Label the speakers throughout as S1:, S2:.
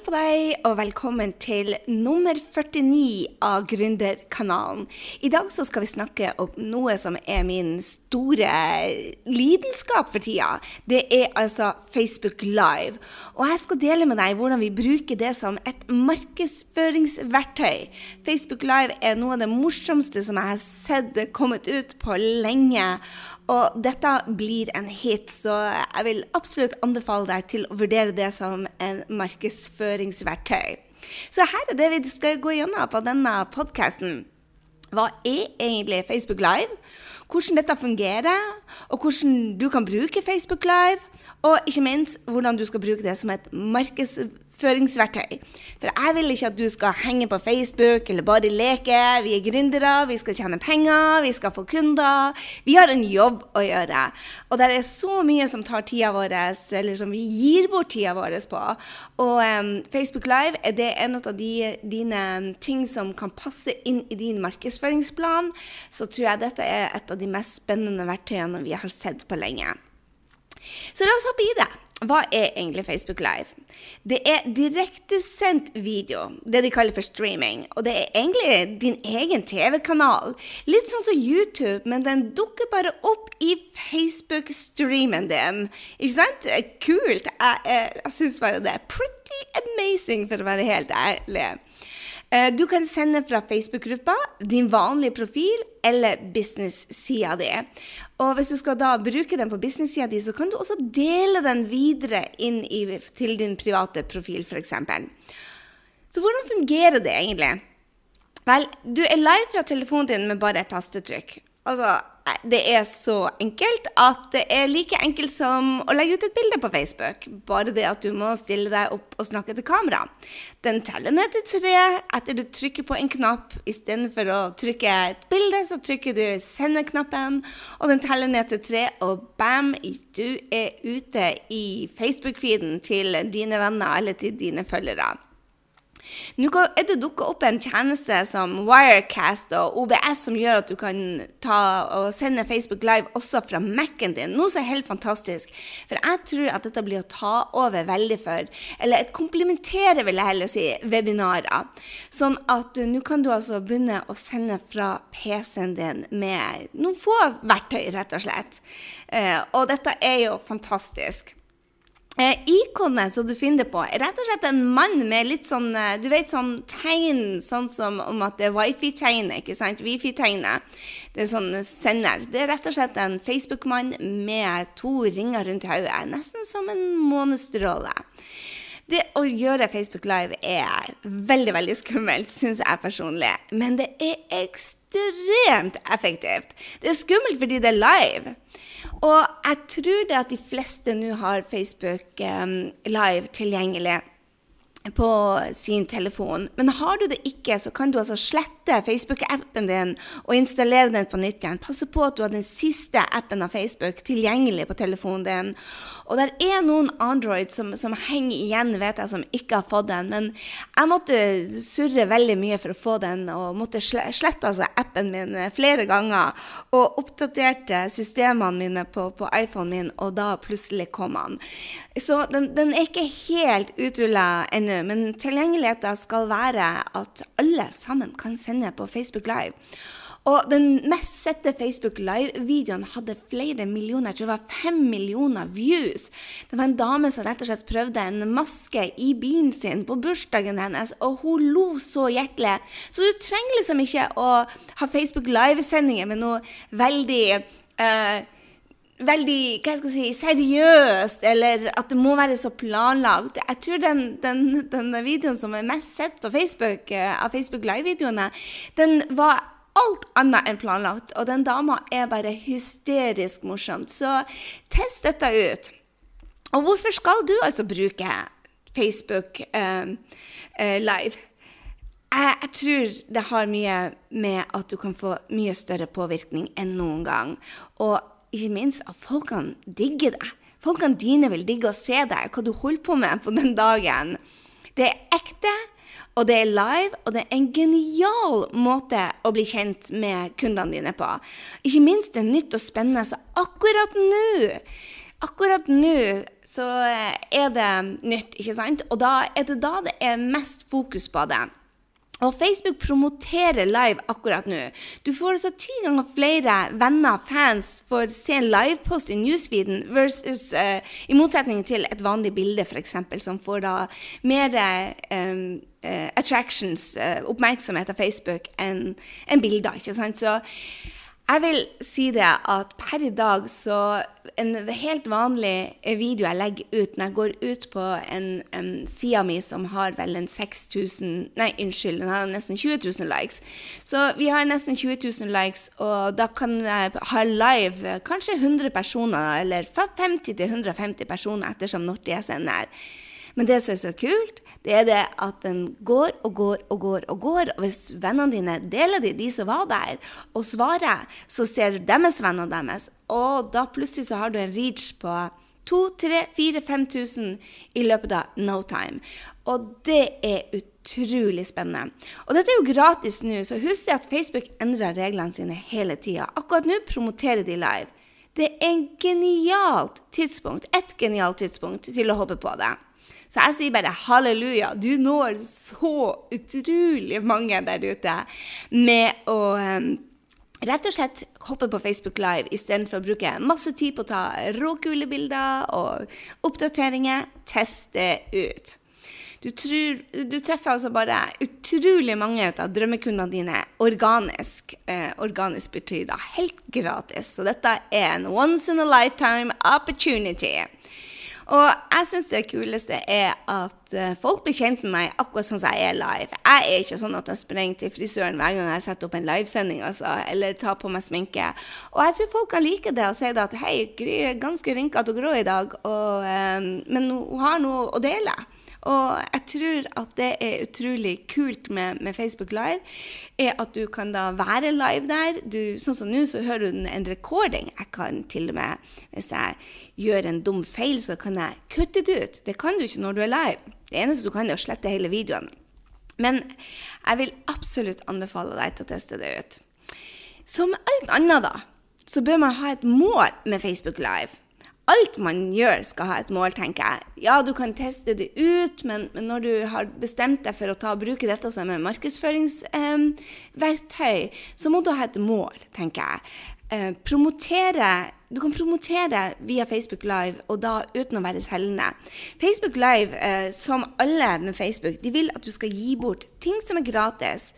S1: på deg, og velkommen til nummer 49 av Gründerkanalen. I dag så skal vi snakke om noe som er min store lidenskap for tida. Det er altså Facebook Live. Og jeg skal dele med deg hvordan vi bruker det som et markedsføringsverktøy. Facebook Live er noe av det morsomste som jeg har sett kommet ut på lenge. Og dette blir en hit, så jeg vil absolutt anbefale deg til å vurdere det som en markedsføringsverktøy. Så her er det vi skal gå gjennom på denne podkasten. Hva er egentlig Facebook Live? Hvordan dette fungerer, og hvordan du kan bruke Facebook Live. Og ikke minst hvordan du skal bruke det som et markedsverktøy markedsføringsverktøy. For jeg vil ikke at du skal henge på Facebook eller bare leke. Vi er gründere, vi skal tjene penger, vi skal få kunder. Vi har en jobb å gjøre. Og det er så mye som tar tida vår, eller som vi gir bort tida vår på. Og um, Facebook Live er det en av de, dine ting som kan passe inn i din markedsføringsplan. Så tror jeg dette er et av de mest spennende verktøyene vi har sett på lenge. Så la oss hoppe i det. Hva er egentlig Facebook Live? Det er direktesendt video, det de kaller for streaming. Og det er egentlig din egen TV-kanal. Litt sånn som YouTube, men den dukker bare opp i Facebook-streamen din. Ikke sant? Kult. Jeg, jeg, jeg syns bare det er pretty amazing, for å være helt ærlig. Eh, du kan sende fra Facebook-gruppa, din vanlige profil eller business-sida di. Og hvis du skal da bruke den på business-sida di, så kan du også dele den videre inn i, til din private profil, f.eks. Så hvordan fungerer det egentlig? Vel, du er live fra telefonen din med bare et tastetrykk. Altså, det er så enkelt at det er like enkelt som å legge ut et bilde på Facebook. Bare det at du må stille deg opp og snakke til kamera. Den teller ned til tre etter du trykker på en knapp. Istedenfor å trykke et bilde, så trykker du sende-knappen, og den teller ned til tre, og bam, du er ute i Facebook-feeden til dine venner eller til dine følgere. Nå er det dukka opp en tjeneste som Wirecast og OBS som gjør at du kan sende Facebook Live også fra Mac-en din. Noe som er helt fantastisk. For jeg tror at dette blir å ta over veldig for, eller et komplementere, vil jeg heller si, webinarer. Sånn at nå kan du altså begynne å sende fra PC-en din med noen få verktøy, rett og slett. Eh, og dette er jo fantastisk. Eh, ikonet som du finner det på, er rett og slett en mann med litt sånn eh, Du vet sånn tegn sånn som om at det er wifi-tegnet, ikke sant? Wifi-tegnet. Det er sånn sender. Det er rett og slett en Facebook-mann med to ringer rundt hodet. Nesten som en månestråle. Det å gjøre Facebook Live er veldig, veldig skummelt, syns jeg personlig. Men det er ekstremt effektivt. Det er skummelt fordi det er live. Og jeg tror det at de fleste nå har Facebook um, Live tilgjengelig på sin telefon. Men har du det ikke, så kan du altså slette Facebook-appen din og installere den på nytt igjen. Passe på at du har den siste appen av Facebook tilgjengelig på telefonen din. Og det er noen Android som, som, henger igjen, vet jeg, som ikke har fått den. Men jeg måtte surre veldig mye for å få den, og måtte slette altså appen min flere ganger. Og oppdaterte systemene mine på, på iPhonen min, og da plutselig kom han. Så den, den er ikke helt utrulla ennå nå, men tilgjengeligheten skal være at alle sammen kan sende på Facebook Live. Og den mest sette Facebook Live-videoen hadde flere millioner, jeg tror det var fem millioner views. Det var en dame som rett og slett prøvde en maske i bilen sin på bursdagen hennes, og hun lo så hjertelig. Så du trenger liksom ikke å ha Facebook Live-sendinger med noe veldig uh, veldig hva skal jeg si, seriøst, eller at det må være så planlagt. Jeg tror den, den, den videoen som er mest sett på Facebook, uh, av Facebook Live-videoene, den var alt annet enn planlagt. Og den dama er bare hysterisk morsomt. Så test dette ut. Og hvorfor skal du altså bruke Facebook uh, uh, Live? Jeg, jeg, tror det har mye med at du kan få mye større påvirkning enn noen gang. Og ikke minst at folkene digger deg. Folkene dine vil digge å se deg, hva du holder på med på den dagen. Det er ekte, og det er live, og det er en genial måte å bli kjent med kundene dine på. Ikke minst det er nytt og spennende, så akkurat nå Akkurat nå så er det nytt, ikke sant? Og da er det da det er mest fokus på det. Og Facebook promoterer live akkurat nå. Du får altså ti ganger flere venner, fans, for å se en livepost i newsfeeden versus uh, i motsetning til et vanlig bilde, f.eks., som får da mer um, uh, attractions, uh, oppmerksomhet av Facebook, enn en bilder. ikke sant? Så jeg vil si det at per i dag så En helt vanlig video jeg legger ut når jeg går ut på en, en sida mi som har vel en 6000 Nei, unnskyld, den har nesten 20 000 likes. Så vi har nesten 20 000 likes, og da kan jeg ha live kanskje 100 personer, eller 50-150 personer ettersom når jeg sender. Men det som er så kult, det er det at den går og går og går og går. Og hvis vennene dine deler de, de som var der, og svarer, så ser deres venner deres. Og da plutselig så har du en reach på 2000-5000 i løpet av no time. Og det er utrolig spennende. Og dette er jo gratis nå, så husk at Facebook endrer reglene sine hele tida. Akkurat nå promoterer de live. Det er en genialt tidspunkt, et genialt tidspunkt til å hoppe på det. Så jeg sier bare halleluja. Du når så utrolig mange der ute med å um, Rett og slett hoppe på Facebook Live istedenfor å bruke masse tid på å ta råkule bilder og oppdateringer. Test det ut. Du, tror, du, treffer altså bare utrolig mange av drømmekundene dine organisk. Eh, organisk betyr da helt gratis. Så dette er en once in a lifetime opportunity. Og jeg syns det kuleste er at uh, folk blir kjent med meg akkurat sånn som jeg er live. Jeg er ikke sånn at jeg sprenger til frisøren hver gang jeg setter opp en livesending, altså, eller tar på meg sminke. Og jeg tror folk kan like det og si at hei, Gry er ganske rynkete og grå i dag, og, um, men hun har noe å dele. Og jeg tror at det er utrolig kult med, med, Facebook Live, er at du kan da være live der. Du, sånn som nå, så hører du en recording. Jeg kan til og med, hvis jeg gjør en dum feil, så kan jeg kutte det ut. Det kan du ikke når du er live. Det eneste du kan, er å slette hele videoen. Men jeg vil absolutt anbefale deg til å teste det ut. Som alt annet, da, så bør man ha et mål med Facebook Live alt man gjør, skal ha et mål, tenker jeg. Ja, du kan teste det ut, men, men når du har bestemt deg for å ta, bruke dette som en markedsføringsverktøy, eh, så må du ha et mål, tenker jeg. Eh, promotere du kan promotere via Facebook Live, og da uten å være selgende. Facebook Live, eh, som alle med Facebook, de vil at du skal gi bort ting som er gratis.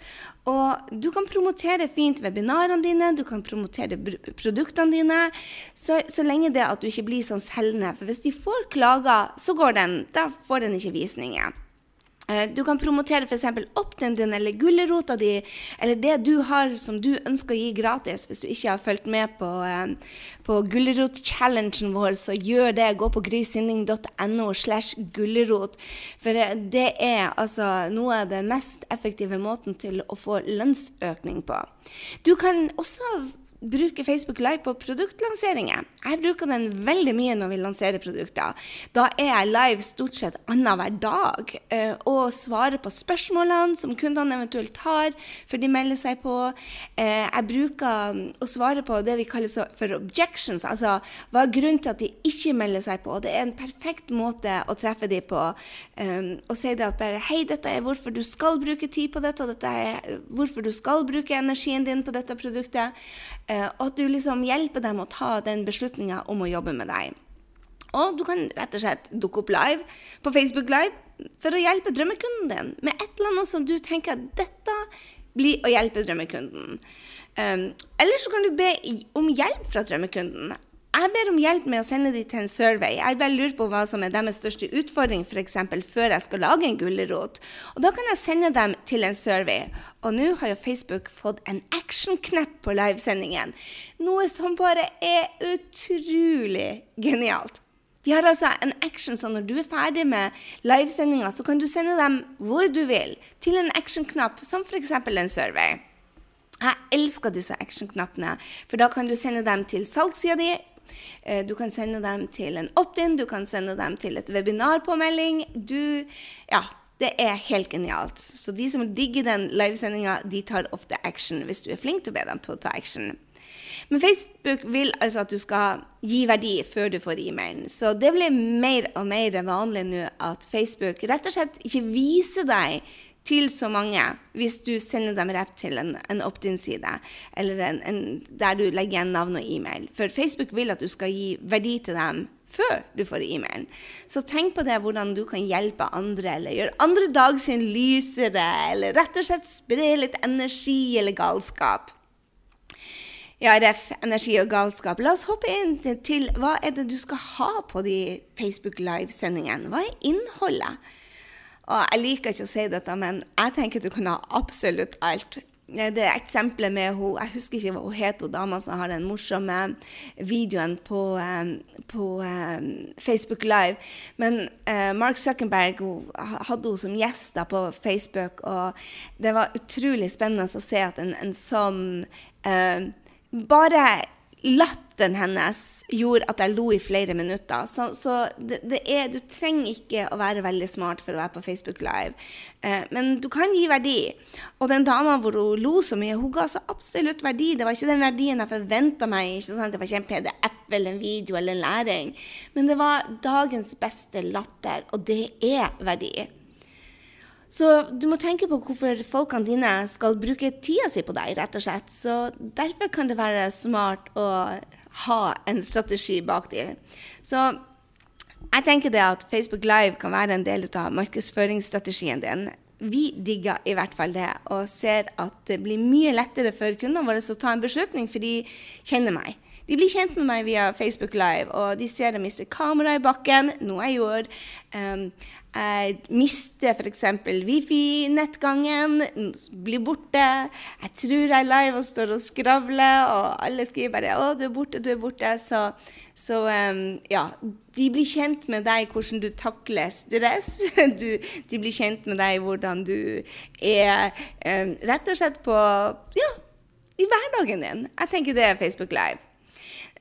S1: Og du kan promotere fint webinarene dine, du kan promotere produktene dine, så, så lenge det at du ikke blir sånn selgende. For hvis de får klager, så går den, da får den ikke visninger. Eh, du kan promotere f.eks. oppten din eller gulrota di, eller det du har som du ønsker å gi gratis. Hvis du ikke har fulgt med på, eh, på gulrot-challengen vår, så gjør det. Gå på grysynding.no slash gulrot. For eh, det er altså noe av den mest effektive måten til å få lønnsøkning på. Du kan også bruker Facebook Live på produktlanseringer. Jeg bruker den veldig mye når vi lanserer produkter. Da er jeg live stort sett annenhver dag uh, og svarer på spørsmålene som kundene eventuelt har før de melder seg på. Uh, jeg bruker um, å svare på det vi kaller for objections, altså hva er grunnen til at de ikke melder seg på. Det er en perfekt måte å treffe dem på. Um, og si det at bare hei, dette er hvorfor du skal bruke tid på dette, og dette er hvorfor du skal bruke energien din på dette produktet. Eh, og at du liksom hjelper dem å ta den beslutninga om å jobbe med deg. Og du kan rett og slett dukke opp live på Facebook Live for å hjelpe drømmekunden din med et eller annet som du tenker at dette blir å hjelpe drømmekunden. Um, eller så kan du be om hjelp fra drømmekunden. Jeg ber om hjelp med å sende dem til en survey. Jeg bare lurer på hva som er deres største utfordring f.eks. før jeg skal lage en gulrot. Og da kan jeg sende dem til en survey. Og nå har jo Facebook fått en action-knepp på livesendingen. Noe som bare er utrolig genialt. De har altså en action, så når du er ferdig med livesendinga, så kan du sende dem hvor du vil, til en action-knapp, som f.eks. en survey. Jeg elsker disse action-knappene, for da kan du sende dem til salgssida di. Eh, du kan sende dem til en opt-in, du kan sende dem til et webinarpåmelding. Du Ja, det er helt genialt. Så de som digger den livesendinga, de tar ofte action hvis du er flink til å be dem til å ta action. Men Facebook vil altså at du skal gi verdi før du får e-mailen. Så det blir mer og mer vanlig nå at Facebook rett og slett ikke viser deg til så mange hvis du sender dem rett til en, en opt-in-side, eller en, en, der du legger igjen navn og e-mail. For Facebook vil at du skal gi verdi til dem før du får e-mailen. Så tenk på det, hvordan du kan hjelpe andre, eller gjøre andre dag sin lysere, eller rett og slett spre litt energi eller galskap. Ja, ref. Energi og galskap. La oss hoppe inn til hva er det du skal ha på de Facebook Live-sendingene. Hva er innholdet? Og jeg liker ikke å si dette, men jeg tenker du kan ha absolutt alt. Det eksempelet med hun, Jeg husker ikke hva hun het, hun dama som har den morsomme videoen på, um, på um, Facebook Live. Men Mark Zuckerberg hun, hadde hun som gjest på Facebook, og det var utrolig spennende å se at en, en sånn uh, bare latteren hennes gjorde at jeg lo i flere minutter. Så, så det, det er, du trenger ikke å være veldig smart for å være på Facebook Live. Eh, men du kan gi verdi. Og den dama hvor hun lo så mye, hun ga så absolutt verdi. Det var ikke den verdien jeg forventa meg. Ikke sant? Det var ikke en PDF eller en video eller en læring. Men det var dagens beste latter, og det er verdi. Så du må tenke på hvorfor folkene dine skal bruke tida si på deg, rett og slett. Så derfor kan det være smart å ha en strategi bak dem. Så jeg tenker det at Facebook Live kan være en del av markedsføringsstrategien din. Vi digger i hvert fall det, og ser at det blir mye lettere for kundene våre å ta en beslutning, for de kjenner meg. De blir kjent med meg via Facebook Live, og de ser jeg mister kameraet i bakken, noe jeg gjorde. Um, jeg mister f.eks. wifi-nettgangen, blir borte. Jeg tror jeg er live og står og skravler, og alle skriver bare 'Å, du er borte, du er borte'. Så, så um, ja. De blir kjent med deg, hvordan du takler stress. Du, de blir kjent med deg, hvordan du er um, rett og slett på Ja, i hverdagen din. Jeg tenker det er Facebook Live.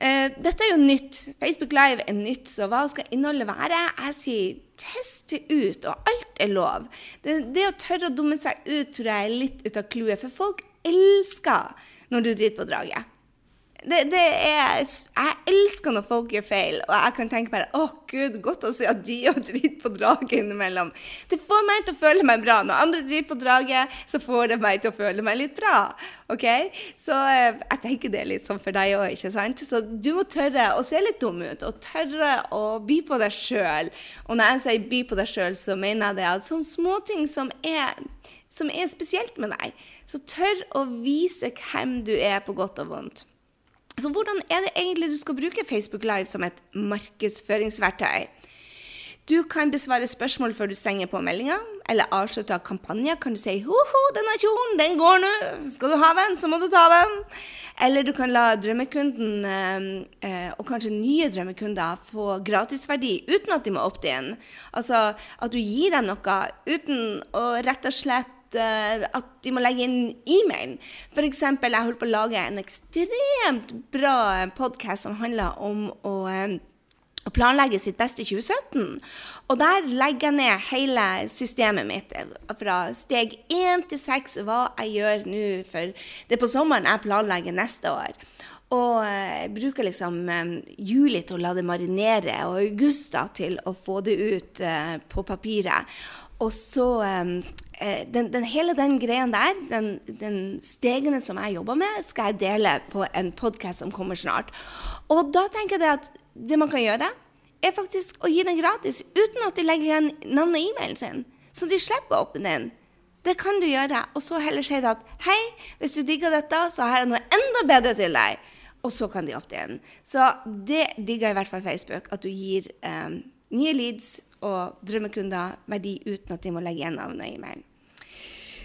S1: Uh, dette er jo nytt. Facebook Live er nytt, så hva skal innholdet være? Jeg sier test ut, og alt er lov. Det, det å tørre å dumme seg ut tror jeg er litt ut av clouet, for folk elsker når du driter på draget det, det er, jeg elsker når folk gjør feil, og jeg kan tenke bare å gud, godt å se at de òg driter på draget innimellom. Det får meg til å føle meg bra. Når andre driter på draget, så får det meg til å føle meg litt bra. ok? Så eh, jeg tenker det er litt sånn for deg òg, ikke sant? Så du må tørre å se litt dum ut, og tørre å by på deg sjøl. Og når jeg sier by på deg sjøl, så mener jeg det at sånne småting som er som er spesielt med deg. Så tør å vise hvem du er, på godt og vondt. Så hvordan er det egentlig du skal bruke Facebook Live som et markedsføringsverktøy? Du kan besvare spørsmål før du stenger på meldinga, eller avslutte kampanjer. Kan du si 'Ho-ho, denne kjolen, den går nå. Skal du ha den, så må du ta den.' Eller du kan la drømmekunden, eh, og kanskje nye drømmekunder, få gratisverdi uten at de må oppte inn. Altså at du gir dem noe uten å rett og slett at de må legge inn e-mailen. F.eks. jeg holdt på å lage en ekstremt bra podkast som handler om å um, å planlegge sitt beste 2017. Og der legger jeg ned hele systemet mitt fra steg 1 til 6, hva jeg gjør nå. For det er på sommeren jeg planlegger neste år. Og jeg eh, bruker liksom juli til å la det marinere, og augusta til å få det ut på papiret. Og så um, den, den, hele den greia der, den, den, stegene som jeg jobber med, skal jeg dele på en podkast som kommer snart. Og da tenker jeg at det man kan gjøre, er faktisk å gi den gratis uten at de legger igjen navn og e-mailen sin. Så de slipper åpne den. Det kan du gjøre. Og så heller si at hei, hvis du digger dette, så har jeg noe enda bedre til deg. Og så kan de oppte igjen. Så det digger i hvert fall Facebook. At du gir um, nye leads og drømmekunder verdi uten at de må legge igjen navnet i e-mail.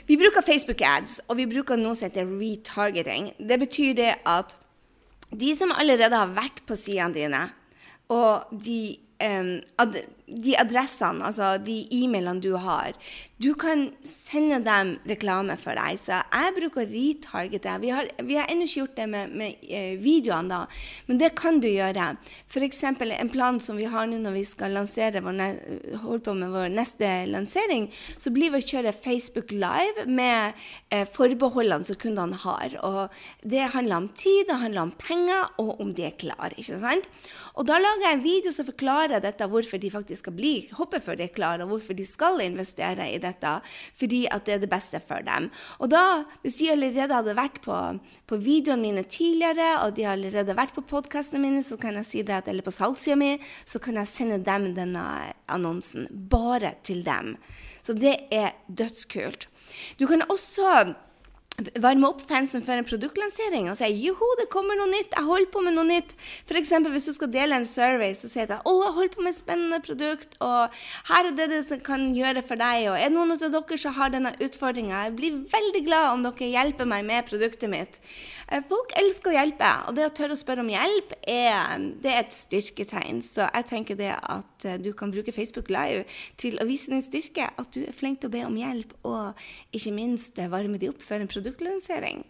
S1: Vi bruker Facebook ads, og vi bruker noe som heter retargeting. Det betyr det at de som allerede har vært på sidene dine, og de um, de adressene, altså de e-mailene du har, du kan sende dem reklame for deg. Så jeg bruker å retargete. Vi har, vi har ennå ikke gjort det med, med eh, videoene, da, men det kan du gjøre. F.eks. en plan som vi har nå når vi skal lansere vår, holde på med vår neste lansering, så blir vi å kjøre Facebook Live med eh, forbeholdene som kundene har. Og det handler om tid, det handler om penger, og om de er klare. ikke sant? Og da lager jeg en video som forklarer dette, hvorfor de faktisk skal bli, før de er klare, og hvorfor de skal investere i dette. Fordi at det er det beste for dem. Og da, hvis de allerede hadde vært på, på videoene mine tidligere, og de har allerede vært på podkastene mine, så kan jeg si det at, eller på salgssida mi, så kan jeg sende dem denne annonsen. Bare til dem. Så det er dødskult. Du kan også varme opp fansen for en produktlansering og si joho, det kommer noe nytt, jeg holder på med noe nytt. F.eks. hvis du skal dele en survey, så sier jeg å, jeg holder på med et spennende produkt, og her er det det kan gjøre for deg, og er det noen av dere som har denne utfordringa? Jeg blir veldig glad om dere hjelper meg med produktet mitt. Eh, folk elsker å hjelpe, og det å tørre å spørre om hjelp, er, det er et styrketegn. Så jeg tenker det at eh, du kan bruke Facebook Live til å vise din styrke, at du er flink til å be om hjelp, og ikke minst varme de opp for en produktlansering.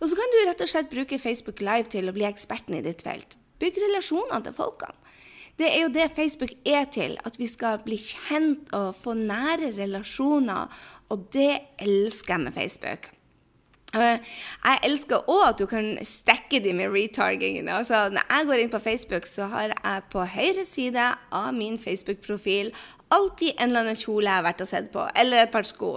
S1: Og så kan du rett og slett bruke Facebook Live til å bli eksperten i ditt felt. Bygg relasjonene til folkene. Det er jo det Facebook er til, at vi skal bli kjent og få nære relasjoner. Og det elsker jeg med Facebook. Uh, jeg elsker òg at du kan stekke de med retarging. Altså, når jeg går inn på Facebook, så har jeg på høyre side av min Facebook-profil alltid en eller annen kjole jeg har vært og sett på, eller et par sko.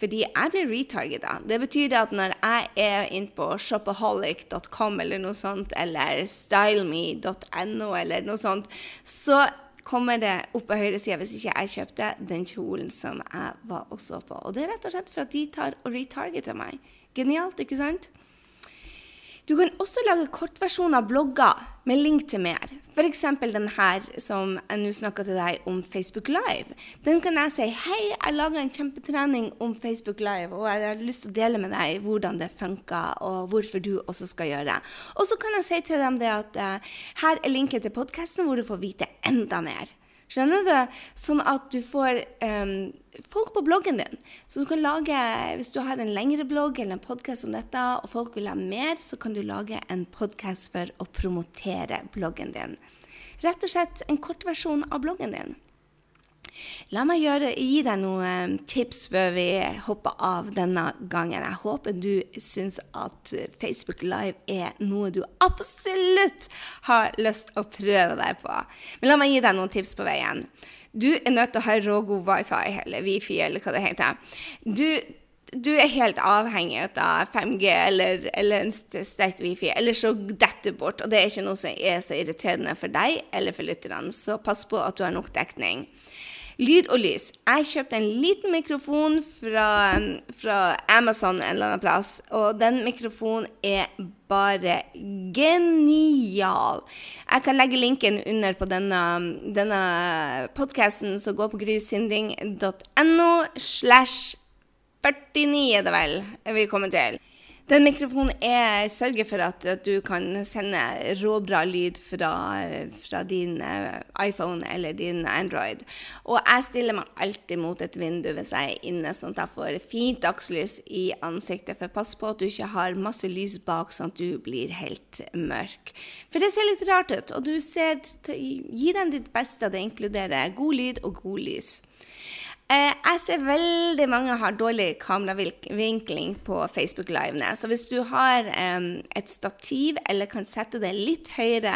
S1: Fordi jeg blir retargeta. Det betyr at når jeg er inne på shopaholic.com eller noe sånt, eller styleme.no eller noe sånt, så kommer det opp på høyresida hvis ikke jeg kjøpte den kjolen som jeg var og så på. Og det er rett og slett for at de tar og retargeter meg. Genialt, ikke sant? Du kan også lage kortversjoner av blogger med link til mer. F.eks. den her som jeg nå snakka til deg om Facebook Live. Den kan jeg si hei, jeg laga en kjempetrening om Facebook Live, og jeg har lyst til å dele med deg hvordan det funker, og hvorfor du også skal gjøre det. Og så kan jeg si til dem det at uh, her er linken til podkasten hvor du får vite enda mer. Skjønner du? Sånn at du får um, folk på bloggen din. Så du kan lage, hvis du har en lengre blogg eller en podkast om dette, og folk vil ha mer, så kan du lage en podkast for å promotere bloggen din. Rett og slett en kortversjon av bloggen din. La meg gjøre, gi deg noen tips før vi hopper av denne gangen. Jeg håper du syns at Facebook Live er noe du absolutt har lyst å prøve deg på. Men la meg gi deg noen tips på veien. Du er nødt til å ha rågod wifi, eller wifi, eller hva det heter. Du, du er helt avhengig av 5G eller, eller en sterk wifi, eller så detter bort. Og det er ikke noe som er så irriterende for deg eller for lytterne, så pass på at du har nok dekning. Lyd og lys. Jeg kjøpte en liten mikrofon fra, fra, Amazon en eller annen plass, og den mikrofonen er bare genial. Jeg kan legge linken under på denne, denne podkasten, så gå på grysynding.no slash 49 er det vel jeg vil komme til. Den mikrofonen er, sørger for at, at, du kan sende råbra lyd fra, fra, din eh, iPhone eller din Android. Og jeg stiller meg alltid mot et vindu hvis jeg er inne, sånn at jeg får fint dagslys i ansiktet. For pass på at du ikke har masse lys bak, sånn at du blir helt mørk. For det ser litt rart ut, og du ser Gi dem ditt beste. Det inkluderer god lyd og god lys. Eh, jeg ser veldig mange har dårlig kameravinkling på Facebook Live. Så hvis du har et stativ eller kan sette det litt høyere,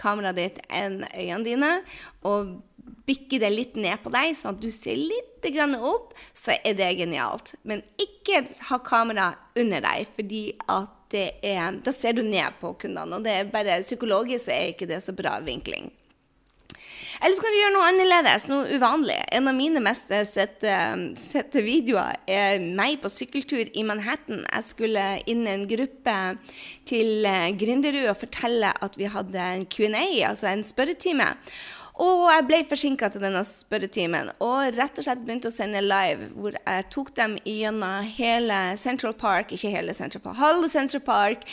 S1: kameraet ditt, enn øynene dine, og bikke det litt ned på deg, sånn at du ser litt opp, så er det genialt. Men ikke ha kamera under deg, fordi er, da ser du ned på kundene. Og det er bare psykologisk er ikke det så bra vinkling. Eller så kan du gjøre noe annerledes, noe uvanlig. En av mine mest sette, sette videoer er meg på sykkeltur i Manhattan. Jeg skulle inn i en gruppe til eh, Gründerud og fortelle at vi hadde en Q&A, altså en spørretime. Og jeg ble forsinka til denne spørretimen og rett og slett begynte å sende live, hvor jeg tok dem gjennom hele Central Park, ikke hele Central Park, halve Central Park,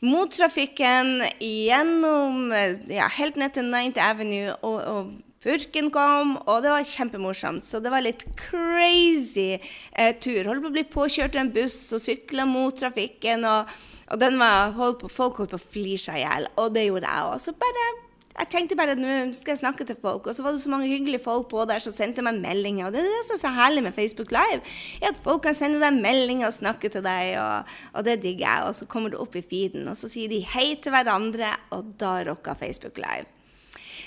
S1: mot trafikken, gjennom ja, helt ned til 9th Avenue, og, og Purken kom, og det var kjempemorsomt. Så det var litt crazy eh, tur. Holdt på å bli påkjørt av en buss og sykla mot trafikken. Og, og var, holdt på, folk holdt på å flire seg i hjel, og det gjorde jeg òg. Så bare jeg tenkte bare at nå skal jeg snakke til folk, og så var det så mange hyggelige folk på der som sendte meg meldinger. Og det er det som er så herlig med Facebook Live, er at folk kan sende deg meldinger og snakke til deg, og, og det digger jeg. Og så kommer du opp i feeden, og så sier de hei til hverandre, og da rocker Facebook Live.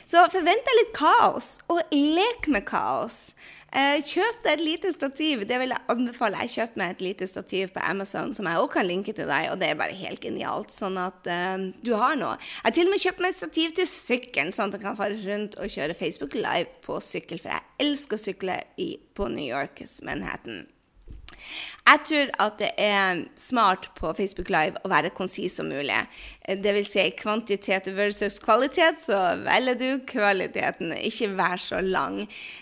S1: Så forvent deg litt kaos, og lek med kaos. Kjøp deg et lite stativ. Det vil jeg anbefale. Jeg kjøpte meg et lite stativ på Amazon som jeg også kan linke til deg, og det er bare helt genialt. Sånn at uh, du har noe. Jeg har til og med kjøpt meg et stativ til sykkelen, sånn at jeg kan fare rundt og kjøre Facebook Live på sykkel, for jeg elsker å sykle i, på New Yorks Manhattan. Jeg tror at det er smart på Facebook Live å være konsis som mulig. Vil si kvantitet versus kvalitet, så velger du kvaliteten. Ikke vær så lang.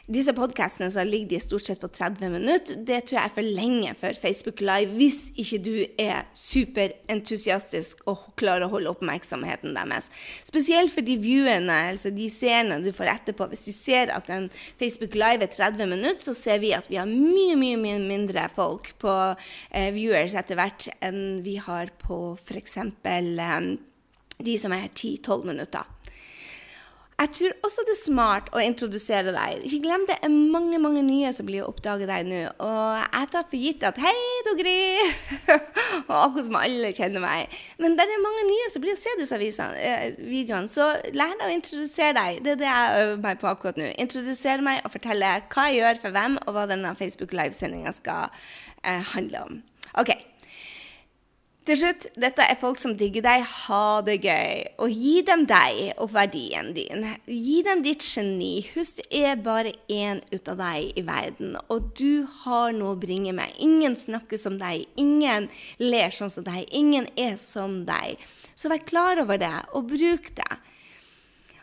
S1: Disse podkastene så ligger de stort sett på 30 minutter. Det tror jeg er for lenge for Facebook Live hvis ikke du er superentusiastisk og klarer å holde oppmerksomheten deres. Spesielt for de viewene, altså de seerne du får etterpå. Hvis de ser at en Facebook Live er 30 minutter, så ser vi at vi har mye, mye, mye mindre folk på eh, viewers etter hvert enn vi har på f.eks. Eh, de som er 10-12 minutter. Jeg tror også det er smart å introdusere deg. Ikke glem det er mange mange nye som blir oppdaget deg nå. Og jeg tar for gitt at hei, Dogri! og akkurat som alle kjenner meg. Men det er mange nye som blir å se disse eh, videoene. Så lær deg å introdusere deg. Det er det jeg øver meg på akkurat nå. Introdusere meg og fortelle hva jeg gjør for hvem, og hva denne Facebook Live-sendinga skal eh, handle om. OK. Til slutt, dette er folk som digger deg. Ha det gøy. Og gi dem deg og verdien din. Gi dem ditt geni. Husk, det er bare én ut av deg i verden, og du har noe å bringe med. Ingen snakker som deg. Ingen ler sånn som deg. Ingen er som deg. Så vær klar over det, og bruk det.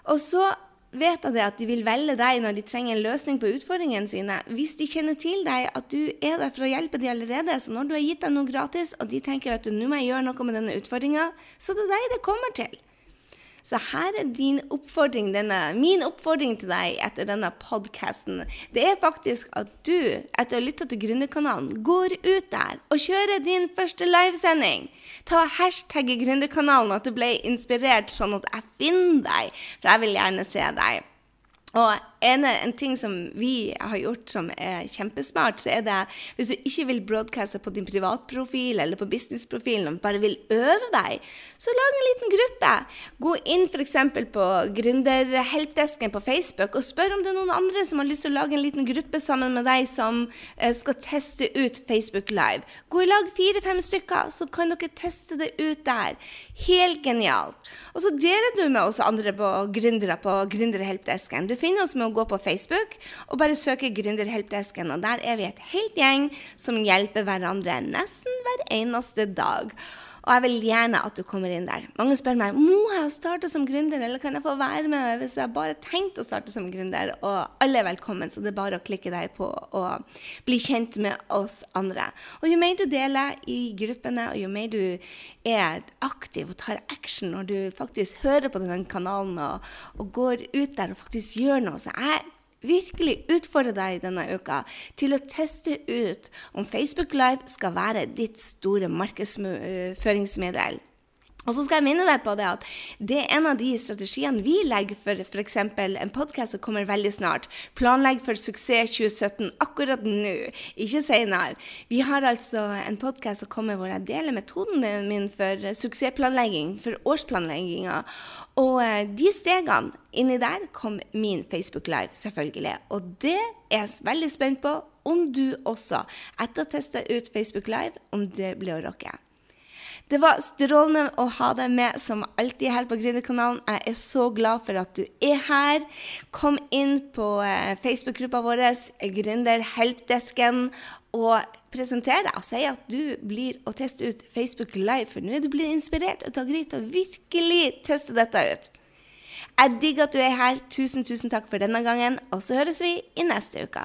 S1: Og så vet jeg det at de vil velge deg når de trenger en løsning på utfordringene sine. Hvis de kjenner til deg, at du er der for å hjelpe dem allerede. Så når du har gitt dem noe gratis, og de tenker at nå må jeg gjøre noe med denne utfordringa, så det er deg det kommer til. Så her er din oppfordring, denne, min oppfordring til deg etter denne podkasten. Det er faktisk at du, etter å ha lytta til Gründerkanalen, går ut der og kjører din første livesending. Ta hashtag Gründerkanalen at du ble inspirert, sånn at jeg finner deg, for jeg vil gjerne se deg. Og en, en, ting som vi har gjort som er kjempesmart, så er det hvis du ikke vil broadcaste på din privatprofil eller på businessprofilen, og bare vil øve deg, så lag en liten gruppe. Gå inn f.eks. på Gründerhelpdesken på Facebook og spør om det er noen andre som har lyst til å lage en liten gruppe sammen med deg som eh, skal teste ut Facebook Live. Gå i lag fire-fem stykker, så kan dere teste det ut der. Helt genialt. Og så deler du med oss andre på gründere på Gründerhelpdesken. Du finner oss med å gå på Facebook og bare søke Gründerhelpdesken. Og der er vi et helt gjeng som hjelper hverandre nesten hver eneste dag. Og jeg vil gjerne at du kommer inn der. Mange spør meg må jeg starte som gründer, eller kan jeg få være med hvis jeg bare tenkt å starte som gründer. Og alle er velkommen, så det er bare å klikke deg på og bli kjent med oss andre. Og jo mer du deler i gruppene, og jo mer du er aktiv og tar action når du faktisk hører på denne kanalen og, og går ut der og faktisk gjør noe, så jeg virkelig utfordre deg denne uka til å teste ut om Facebook Live skal være ditt store markedsføringsmiddel. Og så skal jeg minne deg på det at det er en av de strategiene vi legger for f.eks. en podkast som kommer veldig snart. Planlegg for suksess 2017 akkurat nå, ikke senere. Vi har altså en podkast som kommer hvor jeg deler metoden min for suksessplanlegging, for årsplanlegginga. Og eh, de stegene inni der kom min Facebook Live, selvfølgelig. Og det er jeg veldig spent på om du også, etter å ha testa ut Facebook Live, om det blir å rocke. Det var strålende å ha deg med som alltid her på Gründerkanalen. Jeg er så glad for at du er her. Kom inn på eh, Facebook-gruppa vår, Gründer Helpdesken, og presenter deg og si at du blir å teste ut Facebook Live, for nå er du blitt inspirert og tar greit og virkelig teste dette ut. Jeg digger at du er her. Tusen, tusen takk for denne gangen, og så høres vi i neste uke.